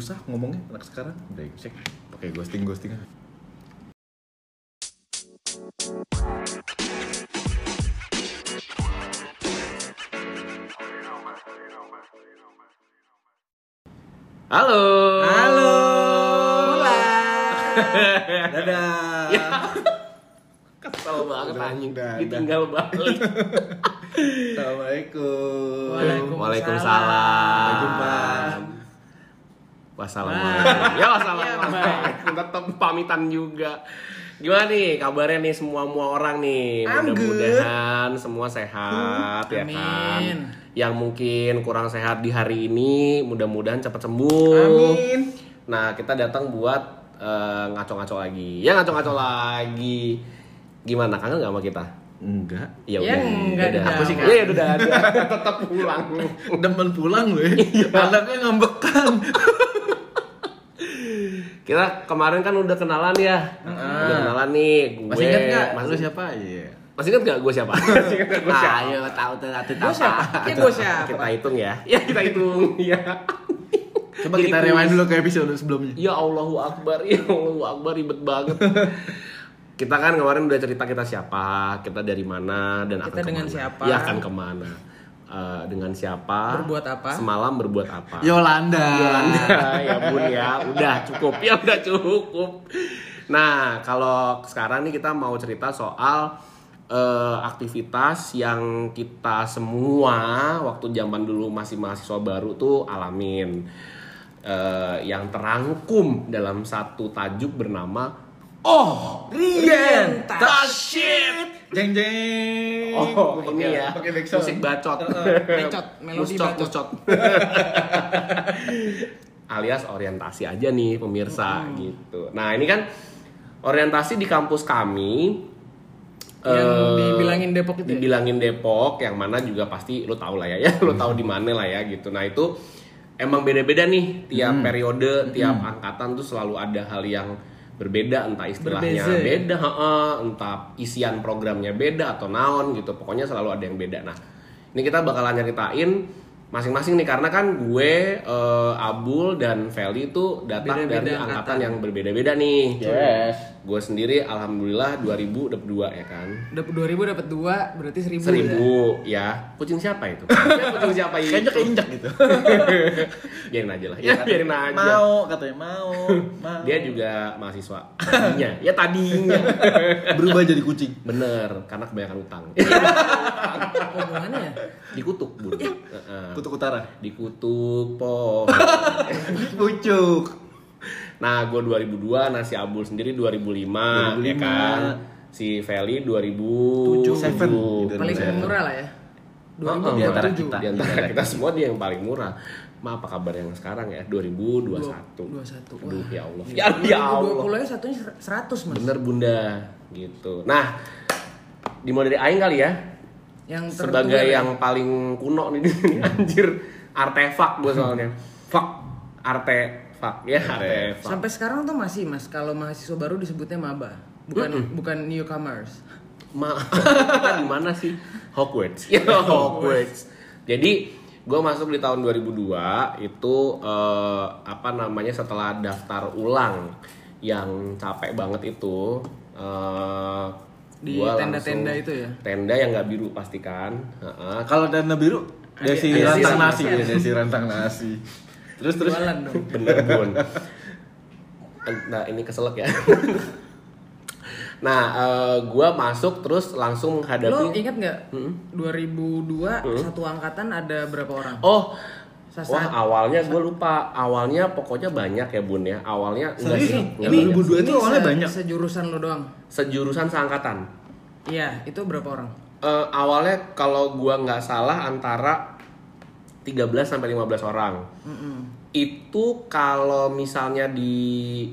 susah ngomongnya anak sekarang brengsek pakai ghosting ghosting Halo. Halo. dadah Kesel banget anjing. Ditinggal balik. assalamualaikum Waalaikumsalam. Waalaikumsalam. Sampai jumpa. Wassalamualaikum. Ya wassalamualaikum. Tetap pamitan juga. Gimana nih kabarnya nih semua semua orang nih? Mudah-mudahan semua sehat ya kan. Amin. Yang mungkin kurang sehat di hari ini mudah-mudahan cepat sembuh. Amin. Nah, kita datang buat eh, ngaco-ngaco lagi. Ya ngaco-ngaco lagi. Gimana kangen gak sama kita? enggak Ya Ya, udah. enggak Udah. ada. Aku sih Iya, udah ada. Tetap pulang. demen pulang loh ya. anaknya ngambekan Kita kemarin kan udah kenalan ya. Udah kenalan nih. Gue masih inget nggak Masih, lu siapa iya masih inget gak gue siapa? masih inget gak gue siapa? ayo tahu tuh nanti Gue siapa? Ya gue siapa? Kita hitung ya. Ya kita hitung. Ya. coba Jadi kita rewind dulu ke episode sebelumnya Ya Allahu Akbar, ya Allahu Akbar ribet banget. kita kan kemarin udah cerita kita siapa, kita dari mana dan akan Kita dengan ke mana. siapa. Ya akan ke mana. Eh, dengan siapa? Berbuat apa? Semalam berbuat apa? Yolanda Yolanda ya bun ya, udah cukup ya udah cukup. Nah kalau sekarang nih kita mau cerita soal eh, aktivitas yang kita semua waktu zaman dulu masih mahasiswa baru tuh alamin. Eh, yang terangkum dalam satu tajuk bernama Oh Tashit. Jeng jeng. Oh ini ya pakai backsound. musik bacot. Bacot, melodi Muscot, bacot. muscot. alias orientasi aja nih pemirsa gitu. Nah ini kan orientasi di kampus kami Yang eh, dibilangin Depok itu ya? dibilangin Depok yang mana juga pasti lo tau lah ya ya. Lo tau di mana lah ya gitu. Nah itu emang beda-beda nih. Tiap periode tiap angkatan tuh selalu ada hal yang berbeda entah istilahnya Berbeza ya? beda heeh, entah isian programnya beda atau naon gitu pokoknya selalu ada yang beda nah ini kita bakalan nyeritain masing-masing nih karena kan gue eh, Abul dan Feli itu datang Beda-beda dari angkatan. angkatan yang berbeda-beda nih yes gue sendiri alhamdulillah 2000 dapet dua ya kan? Dapat 2000 dapat 2 berarti 1000. seribu ya. Kucing siapa itu? Ya, kucing siapa itu kayaknya keinjak gitu. Biarin aja lah. Ya biarin aja. mau katanya mau mau. Dia juga mahasiswa tadinya. Ya tadinya. Berubah jadi kucing. Bener karena kebanyakan utang. Hubungannya ya? dikutuk bun Heeh. kutub utara? Dikutuk pohon pucuk nah gue 2002 nah si Abul sendiri 2005, ya 2005. kan si Feli 2007 Seven. Paling Seven. murah lah ya. Oh, 2000 di antara 2007. kita. di antara kita semua dia yang paling murah. Ma apa kabar yang sekarang ya? 2021. 21. Aduh ya Allah. Ya, ya Allah. 2020 nya satunya 100 mas. Bener Bunda gitu. Nah, dimulai dari aing kali ya. Yang Sebagai ya. yang paling kuno nih di sini anjir. Artefak gue soalnya. Fuck. Artefak ya, artefak. Sampai sekarang tuh masih mas kalau mahasiswa baru disebutnya maba. Bukan bukan newcomers. Ma di mana sih? Hogwarts. Ya, Hogwarts. Jadi gue masuk di tahun 2002 itu eh, apa namanya setelah daftar ulang yang capek banget itu eh, Di tenda-tenda itu ya? Tenda yang nggak biru pastikan. Heeh. kalau dana biru desi Desi rantang nasi nasi. ya desi rantang nasi terus terus Jualan dong. Bener bun. Nah ini keselak ya. nah, eh, gua masuk terus langsung Lo menghadapi. ingat nggak? 2002 satu angkatan ada berapa orang? Oh, Sasa- wah awalnya gue lupa. Awalnya pokoknya banyak ya bun ya. Awalnya enggak Serius? sih. Ini enggak banyak. 2002 itu awalnya se- banyak. Sejurusan lo doang. Sejurusan seangkatan. Iya, itu berapa orang? Eh, awalnya kalau gua nggak salah antara 13 sampai 15 orang. Itu kalau misalnya di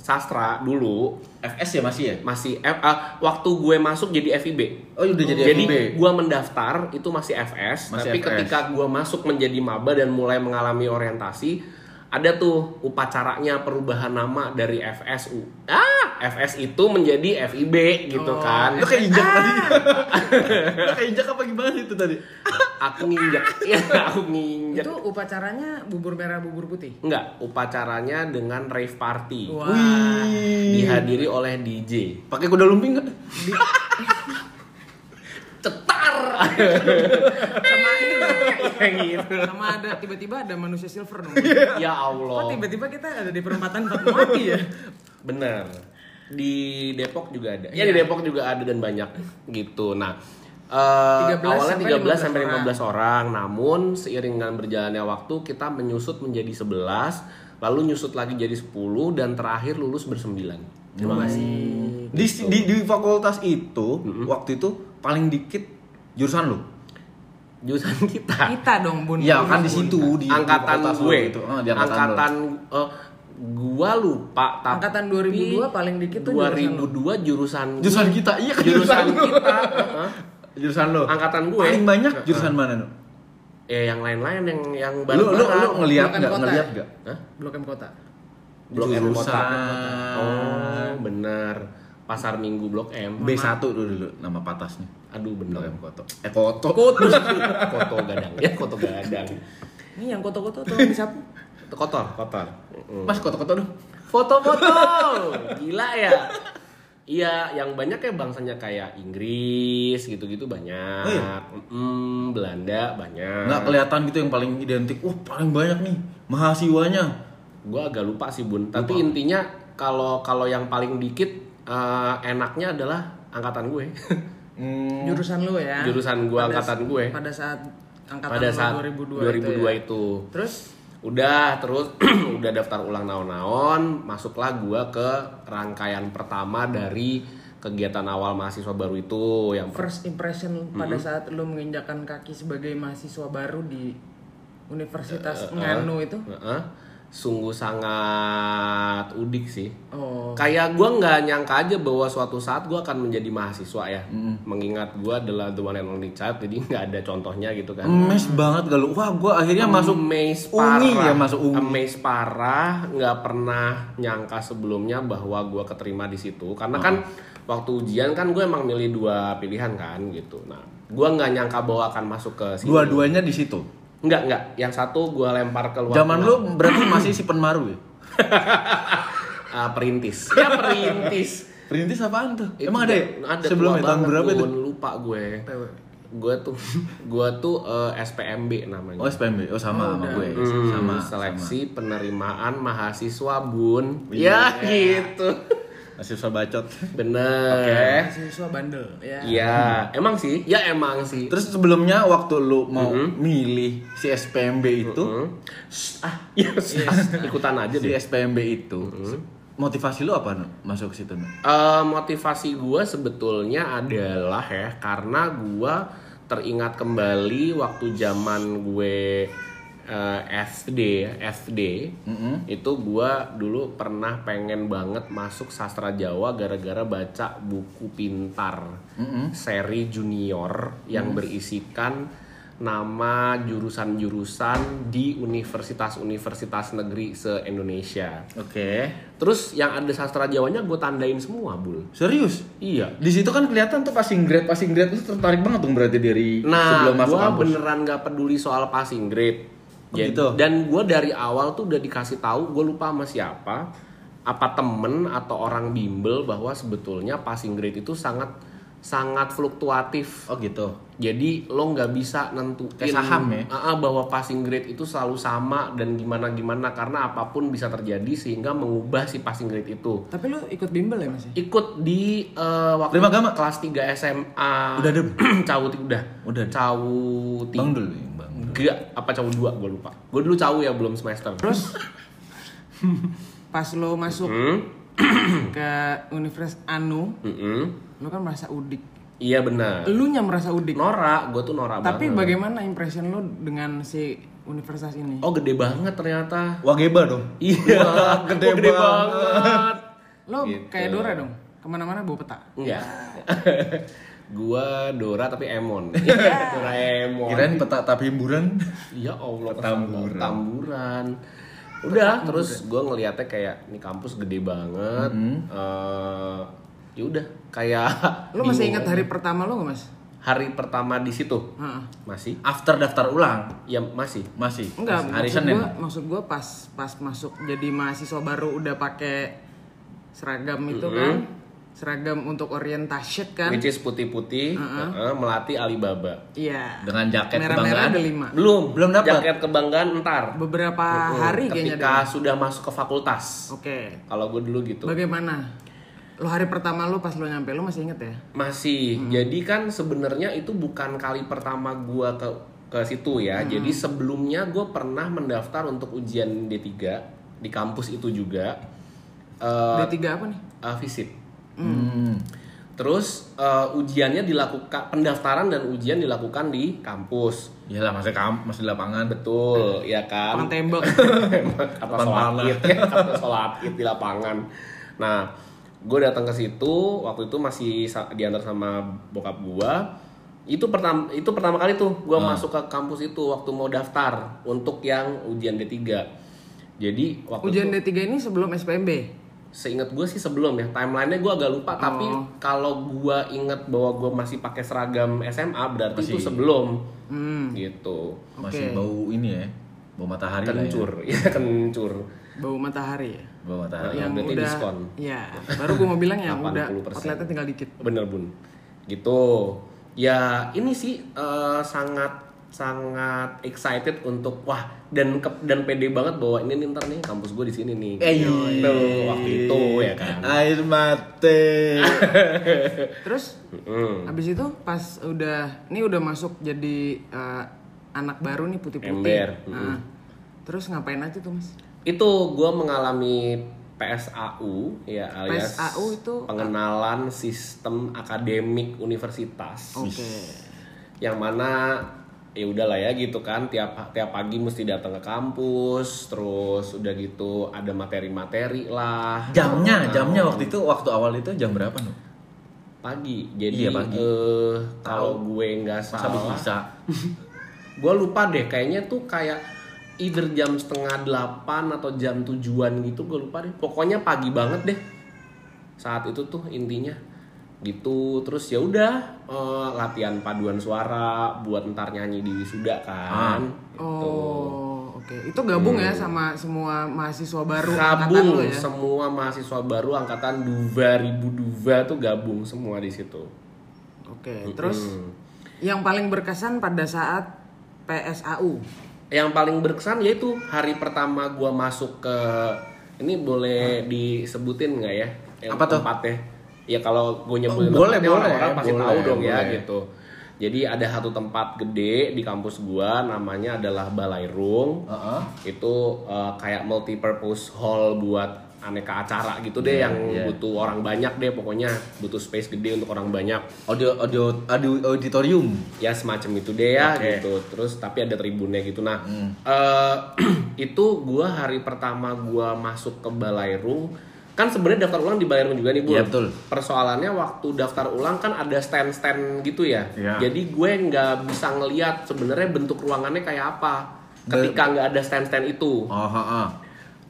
sastra dulu FS ya masih ya masih F, ah, waktu gue masuk jadi FIB. oh udah jadi Jadi FIB gua mendaftar itu masih FS, Masih tapi FS. ketika gua masuk menjadi maba dan mulai mengalami orientasi, ada tuh upacaranya perubahan nama dari FSU. Ah, FS itu menjadi FIB gitu Oh. kan. lo kayak injak tadi lo kayak injak apa gimana itu tadi aku nginjek. Iya, aku nginjek. Itu upacaranya bubur merah bubur putih. Enggak, upacaranya dengan rave party. Wah. Dihadiri oleh DJ. Pakai kuda lumping nggak? Cetar. Sama. Kayak gitu. Sama ada tiba-tiba ada manusia silver dong. Ya Kok Allah. tiba-tiba kita ada di perempatan Fatmawati ya? Bener. Di Depok juga ada. Ya di Iya. Depok juga ada dan banyak gitu. Nah, eh 13 awalnya sampai 13 sampai 15 15 orang. Namun seiring dengan berjalannya waktu kita menyusut menjadi 11, lalu nyusut lagi jadi 10 dan terakhir lulus bersembilan. Terima kasih. Di, di di fakultas itu waktu itu paling dikit jurusan lu. Jurusan kita. Kita dong bun. Iya kan di situ di angkatan gue gitu. Oh, di angkatan, angkatan, eh, gua lupa tapi Angkatan 2002 paling dikit tuh jurusan lu. 2002 jurusan Jurusan kita, iya kan jurusan jurusan kita heeh. Jurusan lu. angkatan gue Paling banyak jurusan mana lu? eh yang lain-lain yang yang Lu lu lu bareng-bareng. ngeliat Bukan nggak ya? nggak? Hah? Blok M kota. Blok M kota. Jurusan. oh bener pasar minggu blok M B1 dulu dulu nama patasnya. aduh Blok bener M Koto. Eh Koto. koto koto gadang ya koto gadang Ini yang koto-koto tuh disapu. kotor kotor Mm. Mas Koto-Koto dong. foto-foto gila ya Iya, yang banyak kayak bangsanya kayak Inggris gitu-gitu banyak, Oh iya? Mm, Belanda banyak. Nggak kelihatan gitu yang paling identik. Wah, paling banyak nih mahasiswanya. Gue agak lupa sih bun, tapi intinya kalau kalau yang paling dikit eh, enaknya adalah angkatan gue, Hmm. Jurusan lu ya. jurusan gue, Pada- angkatan gue. Pada saat angkatan Pada saat 2002, 2002 itu. ya. itu. Terus Udah, terus udah daftar ulang naon-naon, masuklah gua ke rangkaian pertama dari kegiatan awal mahasiswa baru itu yang first impression pada saat lu menginjakan kaki sebagai mahasiswa baru di Universitas Nganu itu. Heeh. Sungguh sangat udik sih. Oh. Kayak gua nggak nyangka aja bahwa suatu saat gua akan menjadi mahasiswa ya. Mengingat gua adalah the one and only child, jadi nggak ada contohnya gitu kan. Emes banget gak lu? Wah, gua akhirnya masuk Amaze Ungi parah. ya masuk Ungi. Amaze parah, nggak pernah nyangka sebelumnya bahwa gua keterima di situ. Karena kan waktu ujian kan gue emang milih dua pilihan kan gitu. Nah, gua nggak nyangka bahwa akan masuk ke sini. Dua-duanya di situ. Enggak, enggak. Yang satu gua lempar keluar. Zaman lu berarti masih si penmaru ya? Ah, perintis. Ya perintis. Perintis apaan tuh? Itu Emang ada ya? Ada Sebelumnya tua tahun banget, berapa itu? Bun. Lupa gue. Gue tuh gue tuh eh, SPMB namanya. Oh SPMB, oh sama Oh, sama gue, Hmm, sama seleksi penerimaan mahasiswa bun Iya. ya gitu sama. Mahasiswa bacot. bener Mahasiswa bandel ya. Iya emang sih ya emang sih Terus sebelumnya waktu lu mau Mm-hmm. milih si SPMB itu, Hmm. Shh, ah yes. ikutan aja si deh SPMB itu, Mm-hmm. motivasi lu apa masuk ke situ? Nu? Eh, motivasi gue sebetulnya adalah ya karena gue teringat kembali waktu zaman gue eh, SD SD Mm-mm. itu gue dulu pernah pengen banget masuk sastra Jawa gara-gara baca buku pintar Mm-mm. seri junior yang berisikan nama jurusan-jurusan di universitas-universitas negeri se-Indonesia. Oke. Terus yang ada sastra Jawanya gue tandain semua, Bul. Serius? Iya. Di situ kan kelihatan tuh passing grade, passing grade itu tertarik banget dong berarti dari Nah, sebelum masuk gue kampus. beneran gak peduli soal passing grade. Begitu. Dan gue dari awal tuh udah dikasih tahu, gue lupa sama siapa, apa temen atau orang bimbel bahwa sebetulnya passing grade itu sangat sangat fluktuatif. Oh gitu. Jadi lo nggak bisa nentuin Kayak saham ya. Uh, bahwa passing grade itu selalu sama dan gimana gimana karena apa pun bisa terjadi sehingga mengubah si passing grade itu. Tapi lo ikut bimbel ya masih? Ikut di uh, waktu kelas 3 SMA. Udah ada. cawu udah. Udah. Cawu tiga apa cawu dua gue lupa. Gue dulu cawu ya belum semester. Terus pas lo masuk mm -hmm. ke Universitas Anu, mm -hmm. lo kan merasa udik. Iya benar. Lu nya merasa udik. Nora, gue tuh Nora Tapi banget. bagaimana impression lo dengan si universitas ini? Oh gede banget ternyata. wah geba dong. Iya. Gede, oh, gede banget. banget. Lo gitu. kayak Dora dong. Ke mana-mana bawa peta. Iya. gua Dora tapi Emon. Dora Emon. Kirain peta tapi himburan. Ya Allah, Tamburan. tamburan. Udah, terus gua ngeliatnya kayak ini kampus gede banget. Mm-hmm. Eh, ya udah, kayak Lo masih ingat hari pertama lo gak mas? hari pertama di situ Heeh. masih After daftar ulang ya masih masih Enggak, hari maksud Senin. gua, maksud gua pas pas masuk jadi mahasiswa baru udah pakai seragam itu kan. Seragam untuk orientation kan. which is putih-putih heeh, melatih Alibaba Iya. Dengan jaket Merah-merah kebanggaan. ada lima. belum Belum dapat. jaket kebanggaan ntar Beberapa Heeh, hari kayaknya ketika sudah masuk ke fakultas Oke. kalau gue dulu gitu Bagaimana? Lo hari pertama lo pas lo nyampe lo masih inget ya? Masih. Jadi kan sebenarnya itu bukan kali pertama gua ke ke situ ya. Jadi sebelumnya gue pernah mendaftar untuk ujian D3 di kampus itu juga. Eh D3 apa nih? eh, visit. Hmm. Terus eh, ujiannya dilakukan pendaftaran dan ujian dilakukan di kampus. Iyalah masih kam masih lapangan. Betul, ya kan? Orang tembak. Lapangan sholat id ya kata sholat id di lapangan nah gue datang ke situ waktu itu masih diantar sama bokap gue itu pertama itu pertama kali tuh gue Ah. masuk ke kampus itu waktu mau daftar untuk yang ujian D3 jadi waktu Ujian itu D3 ini sebelum SPMB. Seingat gue sih sebelum ya timelinenya gue agak lupa tapi Oh. kalau gue inget bahwa gue masih pakai seragam SMA berarti itu Masih. sebelum Hmm. gitu Masih bau ini ya. Bau matahari lah ya. kencur ya kencur Bau matahari ya. Bau matahari. Yang berarti udah diskon. Iya, baru gue mau bilang yang udah 80%. outletnya tinggal dikit. Bener bun, gitu. Ya ini sih eh, sangat sangat excited untuk wah dan ke- dan pede banget bahwa ini nih ntar nih kampus gue di sini nih. Eh, Gitu, waktu itu ya kan. Air mate. Terus Mm. habis itu pas udah ini udah masuk jadi eh, anak baru nih putih-putih. Ember, Nah, Terus ngapain aja tuh mas? Itu gue mengalami PSAU ya alias PSAU itu pengenalan sistem akademik universitas. Oke. yang mana ya udahlah ya gitu kan tiap tiap pagi mesti datang ke kampus terus udah gitu ada materi-materi lah Jamnya, jamnya waktu itu waktu awal itu jam berapa nu? pagi jadi Iya, pagi. eh, kalau gue nggak salah bisa? gue lupa deh kayaknya tuh kayak either jam setengah delapan atau jam tujuan gitu gue lupa deh pokoknya pagi banget deh saat itu tuh intinya gitu terus ya udah eh, latihan paduan suara buat ntar nyanyi di wisuda kan gitu. Oh, oke. Itu gabung ya sama semua mahasiswa baru angkatan gabung ya? semua mahasiswa baru angkatan 2002 tuh gabung semua di situ Oke. Terus Hmm. yang paling berkesan pada saat PSAU. yang paling berkesan yaitu hari pertama gua masuk ke ini boleh disebutin nggak ya yang Apa tuh? tempatnya ya kalau gue nyebutin Oh, boleh, boleh, orang pasti boleh, tahu dong ya boleh. gitu jadi ada satu tempat gede di kampus gua namanya adalah Balairung Heeh. itu eh, kayak multi purpose hall buat aneka acara gitu deh yang iya. butuh orang banyak deh pokoknya butuh space gede untuk orang banyak Audio audio audio auditorium. ya semacam itu deh ya Oke. gitu terus tapi ada tribunnya gitu nah Hmm. eh, itu gua hari pertama gua masuk ke Balairung kan sebenarnya daftar ulang di juga nih bu Iya, betul. persoalannya waktu daftar ulang kan ada stand stand gitu ya Iya. jadi gue nggak bisa ngeliat sebenarnya bentuk ruangannya kayak apa ketika nggak ada stand stand itu Oh, heeh.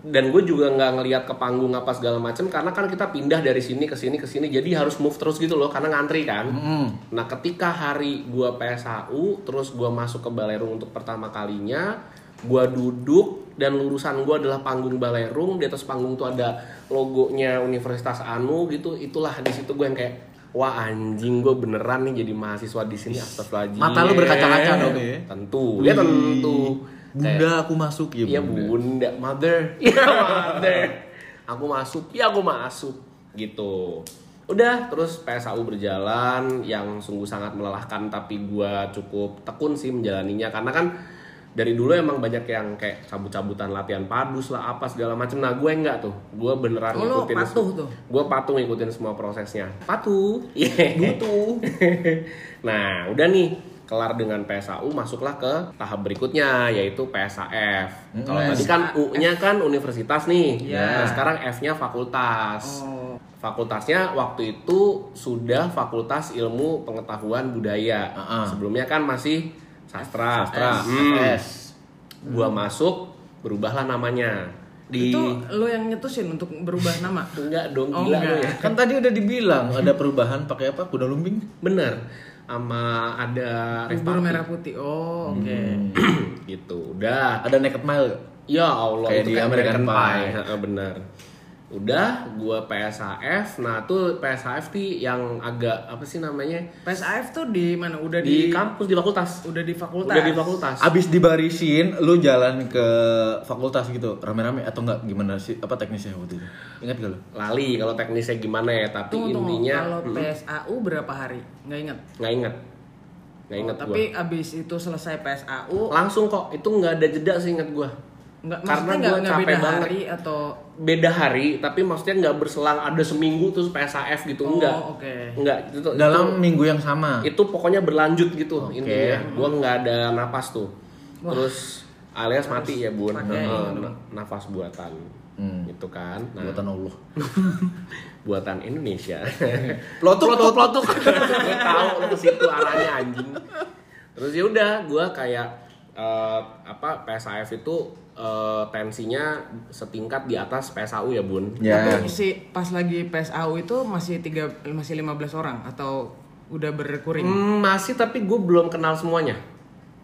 dan gue juga nggak ngeliat ke panggung apa segala macem karena kan kita pindah dari sini ke sini ke sini jadi harus move terus gitu loh karena ngantri kan Mm. nah ketika hari gue PSHU terus gue masuk ke Balerung untuk pertama kalinya gue duduk dan lurusan gue adalah panggung Balerung di atas panggung tuh ada logonya Universitas Anu gitu itulah di situ gue yang kayak wah anjing gue beneran nih jadi mahasiswa di sini astagfirullahaladzim. Mata lu berkaca-kaca dong. Ya? tentu. Ya tentu. Kayak- Bunda aku masuk. Ya Iya bunda, mother, iya mother. Aku masuk, ya aku masuk, gitu. Udah, terus PSAU berjalan yang sungguh sangat melelahkan tapi gua cukup tekun sih menjalaninya. Karena kan dari dulu emang banyak yang kayak cabut-cabutan latihan padus lah apa segala macem. Nah gue enggak tuh. Gue beneran Oh, lo ngikutin patuh tuh? gue patuh ngikutin semua prosesnya. Patuh? Iya. Butuh. Nah udah nih kelar dengan PSAU masuklah ke tahap berikutnya yaitu PSAF kalau tadi kan U-nya kan universitas nih. Iya. nah sekarang F-nya fakultas. Oh. fakultasnya waktu itu sudah Fakultas Ilmu Pengetahuan Budaya. Ah, ah. sebelumnya kan masih sastra Sastra, Hmm. FS. gua masuk berubahlah namanya di Itu lo yang nyetusin untuk berubah nama? enggak dong Oh, gila enggak. ya Kan tadi udah dibilang ada perubahan pakai apa? Kuda lumping. bener sama ada Bubur merah putih. Oh, oke. gitu udah Ada naked mile ya Allah Kayak itu di kayak American American Pie. Pie, Heeh, bener udah gua PSAF nah tuh PSAF tuh yang agak apa sih namanya PSAF tuh di mana? Udah di, di, kampus di fakultas udah di fakultas. udah di fakultas Abis dibarisin, lu jalan ke fakultas gitu, rame-rame atau enggak gimana sih? Apa teknisnya waktu itu? Ingat gak lu? lali kalau teknisnya gimana ya tapi Tunggu, tunggu. intinya Kalau mm, PSAU berapa hari? Nggak inget. nggak inget nggak Oh, inget gua tapi abis itu selesai PSAU, langsung kok itu nggak ada jeda sih inget gua nggak Karena nggak capek beda banget. hari atau? Beda hari tapi maksudnya nggak berselang ada seminggu terus PSAF gitu Oh, enggak oke. enggak itu Dalam minggu yang sama. itu pokoknya berlanjut gitu Oke. intinya. Gua nggak ada napas tuh. Terus alias mati ya bun. pakai Heeh, ini na- nafas buatan. Hmm. gitu kan. Nah, Buatan Allah. buatan Indonesia. Plotuk, plotuk. plotuk gue tahu ke situ arahnya anjing. Terus ya udah gue kayak eh, apa PSAF itu eh, tensinya setingkat di atas PSAU ya bun Ya. tapi si pas lagi PSAU itu masih tiga masih 15 orang atau udah berkuring? Hmm, masih tapi gue belum kenal semuanya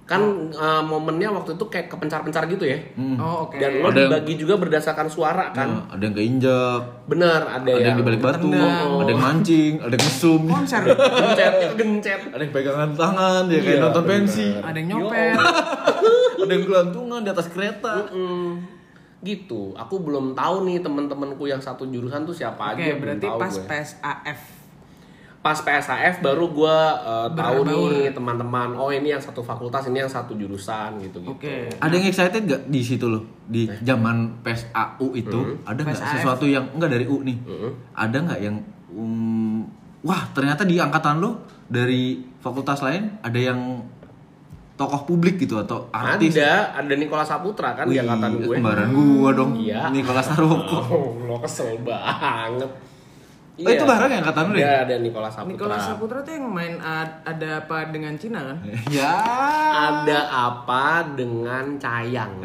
kan eh, momennya waktu itu kayak kepencar-pencar gitu ya Oh, oke. dan lo Ada yang- dibagi juga berdasarkan suara kan Nah, ada yang keinjak, bener ada, ada yang yang di balik batu, tendang. ada yang mancing, ada yang mesum, Konser. gencet gencet ada yang pegangan tangan, ya kayak Iya, nonton pensi. ada yang nyopet. Ada yang gelantungan di atas kereta. Mm, gitu aku belum tahu nih temen-temenku yang satu jurusan tuh siapa Oke, aja belum berarti tahu pas gue. PSAF. pas PSAF baru gue uh, tahu nih teman-teman oh ini yang satu fakultas ini yang satu jurusan gitu gitu Oke. Ada yang excited gak di situ loh? Di zaman PSAU itu ada nggak sesuatu yang enggak dari U nih? Ada nggak yang um, wah ternyata di angkatan lo dari fakultas lain ada yang tokoh publik gitu atau artis? ada ada Nikola Saputra kan di Wih, angkatan gue Kembaran gua dong. Iya. Nicholas Taroko. oh lo kesel banget Oh, itu bareng ya angkatan lu ya? Iya, ada Nikola Saputra Nicholas Saputra tuh yang main ad- ada apa dengan Cina kan? ya. ada apa dengan Cayang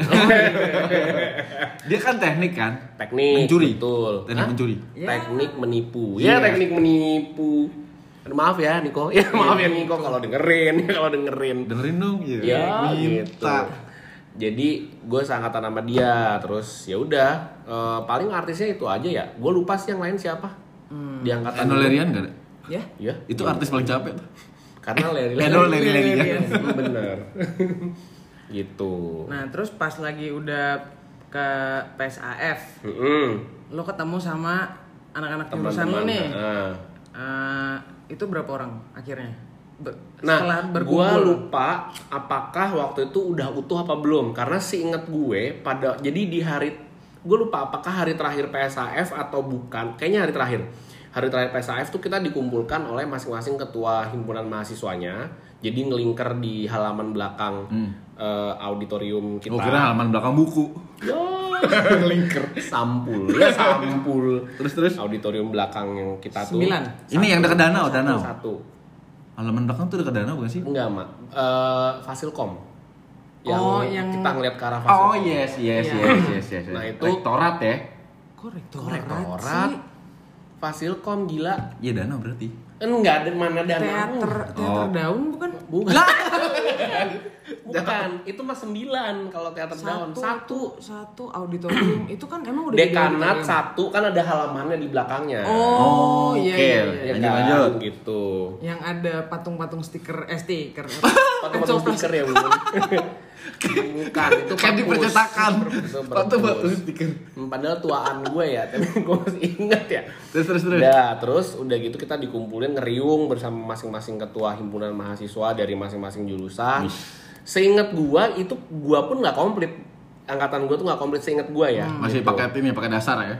Dia kan teknik kan? teknik Mencuri. betul Teknik Hah? mencuri. Ya. teknik menipu Iya. ya teknik menipu Aduh, maaf ya Niko ya maaf ya Niko kalau dengerin kalau dengerin Dengerin dong. Iya. ya gitu Minta. jadi gue seangkatan sama dia terus ya udah eh, paling artisnya itu aja ya gue lupa sih yang lain siapa di angkatan Eno gue. Lerian gak ada? Ya. Iya. Itu artis paling capek tuh. Karena Leri Eno Leri-Lerian. Bener. gitu. Nah, terus pas lagi udah ke PSAF, Mm-mm. lo ketemu sama anak-anak jurusan lo nih. Nah. Eh, itu berapa orang akhirnya? Nah, setelah gua berkumpul. lupa apakah waktu itu udah utuh apa belum karena seingat gue pada jadi di hari gue lupa apakah hari terakhir PSAF atau bukan kayaknya hari terakhir hari terakhir PSAF tuh kita dikumpulkan oleh masing-masing ketua himpunan mahasiswanya jadi ngelingker di halaman belakang eh, auditorium kita Oh kira halaman belakang buku. ngelingker sampul ya sampul Terus terus. auditorium belakang yang kita tuh Sembilan. Ini yang dekat danau, satu, danau. satu Halaman belakang tuh dekat danau bukan sih? Enggak, Mak. Eh, Fasilkom. Yang Oh, yang- kita ngeliat ke arah Fasilkom. Oh yes yes Iya. yes yes yes. Nah, itu- rektorat ya. Korektorat, Rektorat. sih. Fasilkom gila. Iya danau berarti. Enggak ada mana dana. Teater, teater Oh. daun bukan? Bukan. Bukan. Itu mah sembilan kalau teater daun. Satu. satu auditorium itu kan emang udah Dekanat satu kan ada halamannya di belakangnya. Oh, iya, oke. iya, iya. Ya Lanjut, kan? lanjut. Gitu. Yang ada patung-patung stiker, eh stiker. Patung-patung stiker ya, Bun. Bukan, itu Kan di percetakan. Itu. Batu-batu stiker. Hmm, Padahal tuaan gue ya, tapi gue masih inget ya. Terus terus terus. Udah, terus udah gitu kita dikumpulin ngeriung bersama masing-masing ketua himpunan mahasiswa dari masing-masing jurusan. Seingat gua itu gua pun nggak komplit. Angkatan gua tuh nggak komplit seingat gua ya. Masih Gitu. pakai ini pakai dasar ya?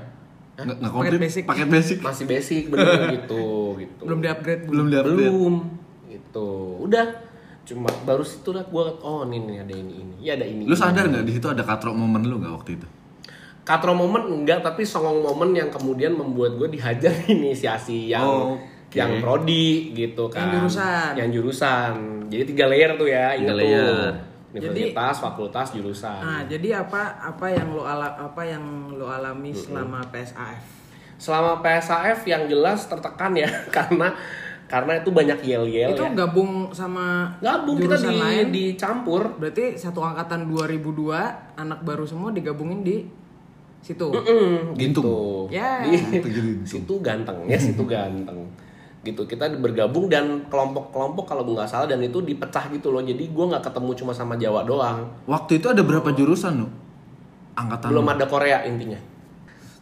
Nggak komplit. basic. Paket basic. masih basic bener gitu gitu. Belum di-upgrade. Belum diupdate. Belum. Gitu. Udah cuma baru situ lah gua oh ini nih ada ini ini. Ya ada ini. Lu sadar nggak di situ ada katrok momen lu nggak waktu itu? Katro momen enggak tapi songong momen yang kemudian membuat gue dihajar inisiasi yang Oh, oke. yang prodi gitu kan Yang jurusan. yang jurusan jadi tiga layer tuh ya Tiga ingat layer. tuh universitas fakultas jurusan Nah, jadi apa apa yang lo ala apa yang lo alami selama PSAF? selama PSAF yang jelas tertekan ya karena karena itu banyak yel yel Itu ya. gabung sama gabung kita jurusan di, lain. dicampur Berarti satu angkatan 2002 anak baru semua digabungin di situ. Mm, Gintung. gitu. Ya. Di Gintung. situ ganteng ya, situ ganteng. Gitu kita bergabung dan kelompok-kelompok kalau gue nggak salah dan itu dipecah gitu loh. Jadi gue nggak ketemu cuma sama Jawa doang. Waktu itu ada berapa jurusan lu? Angkatan Belum lu? ada Korea intinya.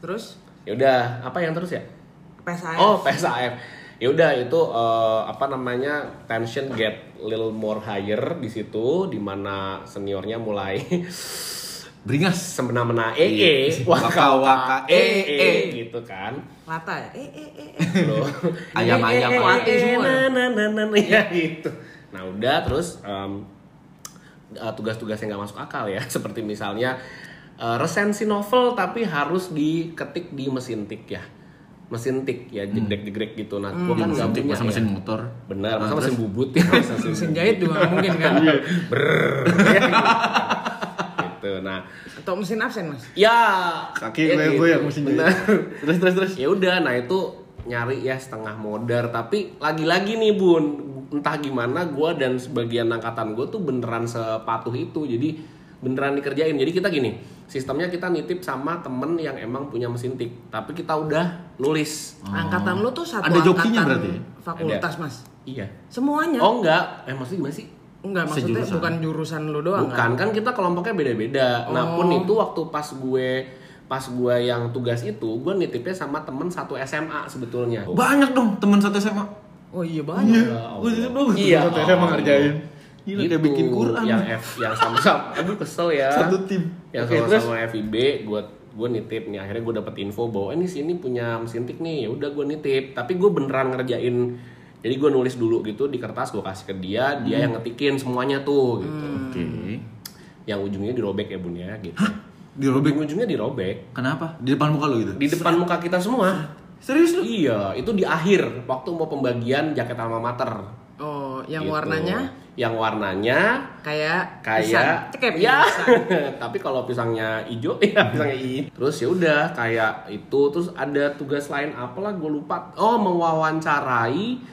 Terus Ya udah, apa yang terus ya? PSAF. Oh, PSAF. Ya udah itu eh, apa namanya? tension get little more higher di situ di mana seniornya mulai Beringas. semena-mena ee, waka-waka Waka-waka, ee, ee. gitu kan. Lata ya? Loh. Ayam-ayam, Eh, eh, mati semua. na, na, na, na, na, ya gitu. Nah udah terus em, eh, tugas-tugas yang nggak masuk akal ya, seperti misalnya eh, resensi novel tapi harus diketik di mesin tik ya, mesin tik ya jegrek-jegrek gitu. Nah gua kan nggak Mesin punya masa ya. mesin motor. Benar, masa Nah, mesin terus? bubut ya, masa mesin Mesin jahit juga nggak mungkin kan? gitu. Nah Atau mesin absen mas? ya Kaki ya goyang-goyang gitu. mesin Benar. Terus terus terus. ya udah nah itu nyari ya setengah modar tapi lagi-lagi nih bun entah gimana gue dan sebagian angkatan gue tuh beneran sepatuh itu jadi beneran dikerjain jadi kita gini sistemnya kita nitip sama temen yang emang punya mesin tik tapi kita udah nulis Angkatan lu tuh satu Ada jokinya angkatan berarti? fakultas mas? iya Semuanya? oh enggak eh maksudnya gimana sih Enggak, maksudnya Sejurusan. bukan jurusan lu doang Bukan kan kita kelompoknya beda-beda. Nah Oh. pun itu waktu pas gue pas gue yang tugas itu gue nitipnya sama temen satu SMA sebetulnya. Banyak dong teman satu SMA. Oh iya banyak. Iya. Dong. Iya. Satu SMA ngerjain. Gila kayak bikin Quran. Yang F yang sama-sama. Aduh kesel ya. Satu tim. Yang Oke, terus? sama-sama FIB gue gue nitip nih akhirnya gue dapet info bahwa ini sini punya mesin tik nih ya udah gue nitip tapi gue beneran ngerjain jadi gue nulis dulu gitu di kertas gue kasih ke dia dia yang ngetikin semuanya tuh gitu Oke. yang ujungnya dirobek ya bun ya gitu Dirobek. ujung-ujungnya dirobek Kenapa? Di depan muka lu gitu. di depan muka kita semua Serius lu? iya itu di akhir waktu mau pembagian jaket alma mater Oh, yang Gitu. warnanya yang warnanya kayak pisang. kayak Cekep ya pisang. tapi kalau pisangnya hijau ya pisangnya hijau terus ya udah kayak itu terus ada tugas lain apalah gue lupa oh mewawancarai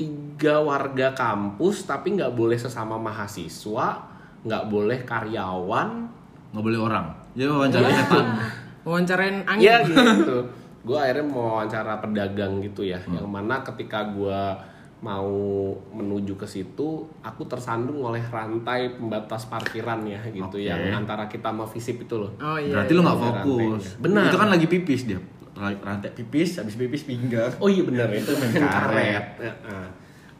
tiga warga kampus tapi nggak boleh sesama mahasiswa nggak boleh karyawan Nggak boleh orang. Ya wawancara setan. Wawancarain angin. Iya gitu. gue akhirnya mau wawancara pedagang gitu ya, yang mana ketika gue mau menuju ke situ, aku tersandung oleh rantai pembatas parkiran ya gitu, Oke. yang antara kita sama visip itu loh. Oh iya. Berarti lu nggak Ada fokus. rantainya. Benar. Itu kan lagi pipis dia. Ra- Rantai pipis, habis pipis pinggang. Oh iya bener itu main karet. karet, Heeh.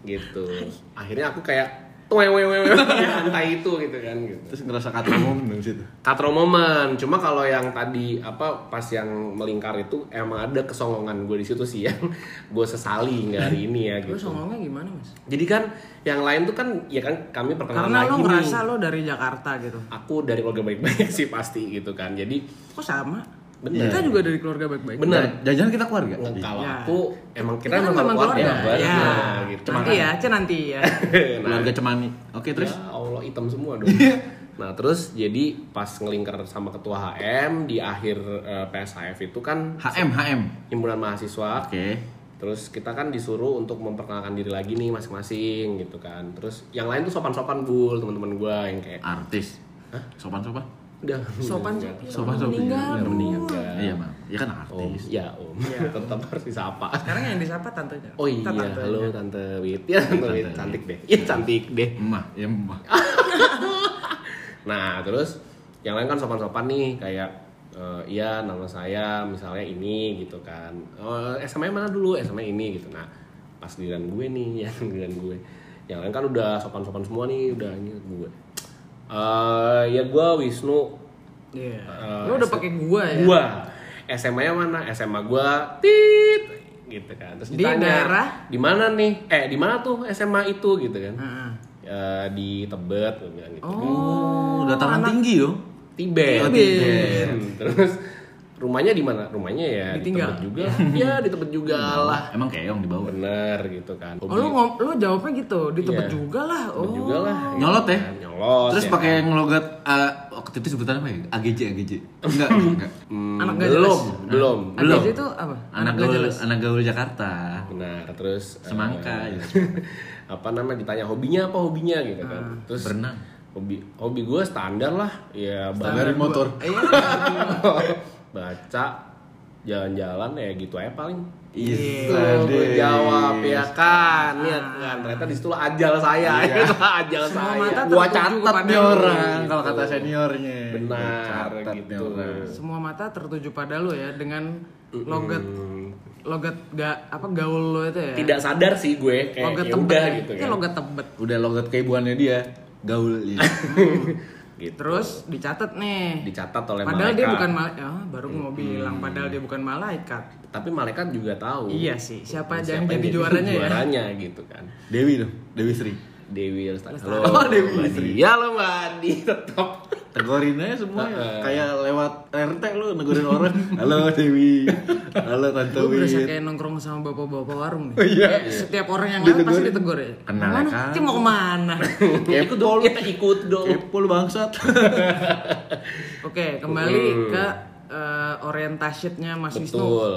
gitu. Akhirnya aku kayak tuwewewewe di rantai itu gitu kan gitu. Terus ngerasa katromom di situ. Katro momen, cuma kalau yang tadi apa pas yang melingkar itu emang ada kesongongan gue di situ sih yang gue sesali nggak hari ini ya Lu gitu. songongnya gimana, Mas? Jadi kan yang lain tuh kan ya kan kami perkenalan Karena lagi lo nih. ngerasa lo dari Jakarta gitu. Aku dari keluarga baik-baik sih pasti gitu kan. Jadi Kok sama? Bener. Kita juga dari keluarga baik-baik. bener. Jangan kita keluarga. Kalau Ya. aku emang Kita kita, kan memang keluarga, keluarga. Ya. Nah, gitu. Nanti ya, Cen nanti ya. Nah, Keluarga cemani. Oke, terus? Ya Allah hitam semua dong. nah terus jadi pas ngelingkar sama ketua HM di akhir eh, PSHF itu kan HM, HM. himpunan mahasiswa. Oke. Terus kita kan disuruh untuk memperkenalkan diri lagi nih masing-masing gitu kan. Terus yang lain tuh sopan-sopan bul teman-teman gua yang kayak Artis. Sopan-sopan? Udah Sopan udah, sih. Sopan-sopan. Meninggal, Bu. meninggal. Iya, Mam. Ya kan Om, artis. ya om, tetap harus disapa. Sekarang yang disapa tantenya. Oh iya, Tante. halo tante Wit, ya tante Wit, cantik deh, iya cantik deh. Emah, ya emah. Nah terus yang lain kan sopan-sopan nih kayak eh, iya nama saya misalnya ini gitu kan. Oh, SMA mana dulu? SMA ini gitu. Nah pas giliran gue nih ya giliran gue. Yang lain kan udah sopan-sopan semua nih udah ini gue. Eh ya gue Wisnu. Iya. Eh, Lo udah pakai gua ya? Gua SMA-nya mana? SMA gua tit gitu kan. Terus Di ditanya, daerah? di mana nih? Eh di mana tuh SMA itu gitu kan? Heeh. Eh, di Tebet gue bilang gitu. Oh, dataran tinggi yo. Tibet. Oh, Tibet. Hmm, Terus rumahnya di mana? Rumahnya ya Ditinggal. di Tebet juga. ya di Tebet juga lah. Emang keong di bawah. Bener gitu kan. Oh, lu, ngom- lu jawabnya gitu, di Tebet Iya. juga lah. Oh. Tebet juga lah. Nyolot ya? Nyolot polos. Terus ya pakai kan? ngelogat uh, waktu itu sebutan apa ya? AGJ AGJ. Enggak, enggak. Hmm, Anak nggak belum, jelas. belum, Belum. Anak itu apa? Anak nggak gaul jelas. anak gaul Jakarta. Benar, terus eh, Semangka, ya. apa namanya ditanya hobinya apa hobinya gitu kan. Ah. Terus Berenang. hobi hobi gue standar lah, ya Standarin baca, motor. Iya. baca, jalan-jalan ya gitu aja paling. Iya. Tuh, gue jawab ya kan, lihat kan ternyata di situ ajal saya, itu ajal Semua saya. mata Gua tertuju catat kepada nih lu. orang kalau kata seniornya. Benar, Catat nih gitu. orang. Semua mata tertuju pada lu ya dengan logat logat ga, apa gaul lo itu ya. tidak sadar sih gue kayak logat ya tebet. udah ya. gitu Ini kan. logat tebet. Udah logat keibuannya dia. Gaul ya. Gitu. Terus dicatat nih. dicatat oleh Padahal malaikat. dia bukan malaikat. Ah, baru mau bilang padahal dia bukan malaikat. Tapi malaikat juga tahu. Iya sih. Siapa aja Siapa yang jadi juaranya ya? juaranya gitu kan. Dewi dong, Dewi Sri. Dewi Lestari. Halo, Oh, Dewi. Di. Halo Mbak Adi tetap. Tegorin aja semua ya. Kayak lewat RT lu negorin orang. Halo Dewi. Halo Tante Gue berasa Win. kayak nongkrong sama bapak-bapak warung nih. Iya. Kayak Setiap orang yang lewat pasti ditegur ya. Kenal Mana? kan? Cik mau ke mana? Ikut dong. Kita ikut dong. Kepo lu bangsat. Oke, kembali ke eh, orientasinya Mas Wisnu. Betul.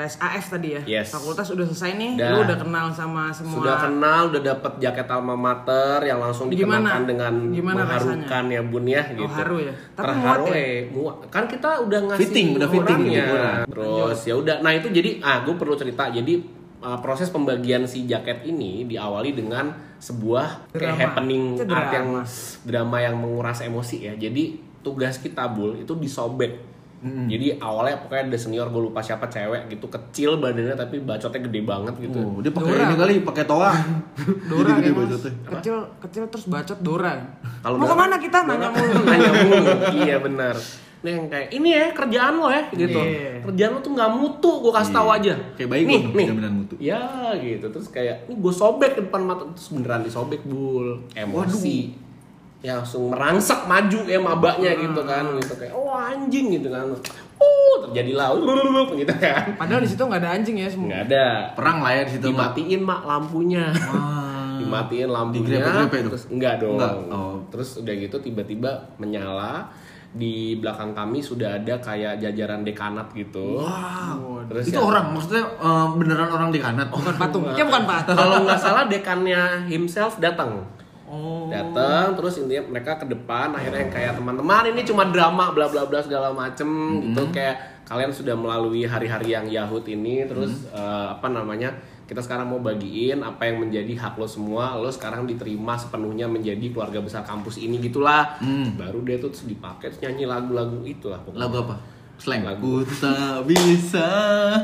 PSAF tadi ya. Yes. Fakultas udah selesai nih. Udah. Lu udah kenal sama semua. Sudah kenal, udah dapat jaket alma mater yang langsung dikenakan Gimana? dengan Gimana mengharukan ya bun ya Oh, gitu. haru ya. Tapi Terharu muat ya? eh, muat. Kan kita udah ngasih Fitting, udah fitting kurang. Terus ya udah. Nah itu jadi, ah gue perlu cerita. Jadi uh, proses pembagian si jaket ini diawali dengan sebuah kayak Drama. happening Itu art yang drama yang menguras emosi ya. Jadi tugas kita bul itu disobek. Jadi awalnya pokoknya ada senior gue lupa siapa cewek gitu kecil badannya tapi bacotnya gede banget gitu. Oh, dia pakai ini kali, pakai toa. Dora ya, Mas. bacotnya. Kecil kecil terus bacot Dora. Kalau mau ke mana kita nanya mulu. nanya mulu iya benar Nih yang kayak ini ya kerjaan lo ya gitu Iya. kerjaan lo tuh nggak mutu gue kasih tahu aja Kayak bayi nih nih jaminan mutu. ya gitu terus kayak ini gue sobek depan mata terus beneran disobek bul emosi ya langsung merangsek maju ya mabaknya gitu kan gitu kayak oh anjing gitu kan uh terjadilah gitu kan Padahal di situ nggak ada anjing ya semua. nggak ada Perang lah ya di situ. Dimatiin mak lampunya Wah. dimatiin lampunya tuh? terus enggak dong Enggak, oh. terus udah gitu tiba-tiba menyala di belakang kami sudah ada kayak jajaran dekanat gitu Wow. Terus itu ya- orang, maksudnya eh, beneran orang di kanat. Bukan patung. Ya bukan patung. kalau nggak salah dekannya himself datang Oh. datang terus intinya mereka ke depan akhirnya yang kayak teman-teman ini cuma drama bla bla bla segala macem gitu. Kayak kalian sudah melalui hari-hari yang Yahud ini terus eh, apa namanya kita sekarang mau bagiin apa yang menjadi hak lo semua lo sekarang diterima sepenuhnya menjadi keluarga besar kampus ini gitulah. Baru dia tuh terus dipakai nyanyi lagu-lagu itulah pokoknya. Lagu apa? Slang. Lagu. Ku tak bisa.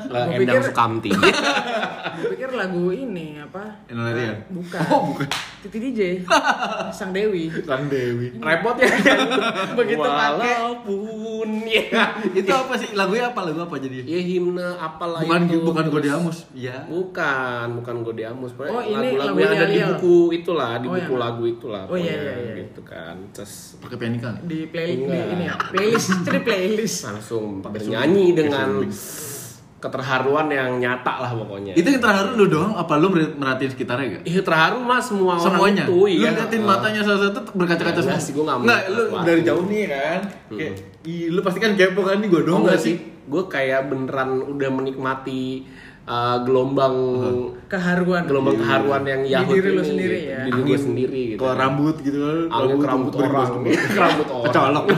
Gua Endang pikir- Sukamti Gue pikir lagu ini apa? Enolerian. Bukan. Oh, bukan. Titi DJ. Sang Dewi. Sang Dewi. repot ya Begitu pakai. walaupun ya Itu apa sih? Lagunya apa? Lagu apa jadi? ya himne apalah Bukan itu bukan Terus- Godeamus. Iya. Bukan, bukan Godeamus. Oh, ini lagu-lagu lagu yang ada di buku itulah, di Oh, buku yang- lagu itulah. Oh, iya, iya, iya. Gitu kan. Terus Pakai pianika. Di play di Enggak. ini ya. Playlist. Di playlist. langsung bernyanyi dengan keterharuan yang nyata lah pokoknya. Itu yang terharu lu doang apa lu mer- merhatiin sekitarnya gak? Iya terharu mah semua Semuanya. orang itu. lu iya. liatin Ah. matanya satu-satu berkaca-kaca Enggak semua. sih, gua nggak Nggak, mau lu dari jauh nih kan. Kayak, ih, lu pasti kan kepo kan nih gua Oh doang enggak nggak sih, gue kayak beneran udah menikmati uh, gelombang Keharuan. gelombang keharuan yang Di Yahud diri lu ini, sendiri gitu. ya. Di diri gue sendiri gitu. Kalau rambut gitu kan. Angin ke rambut orang, rambut orang. Kecolok.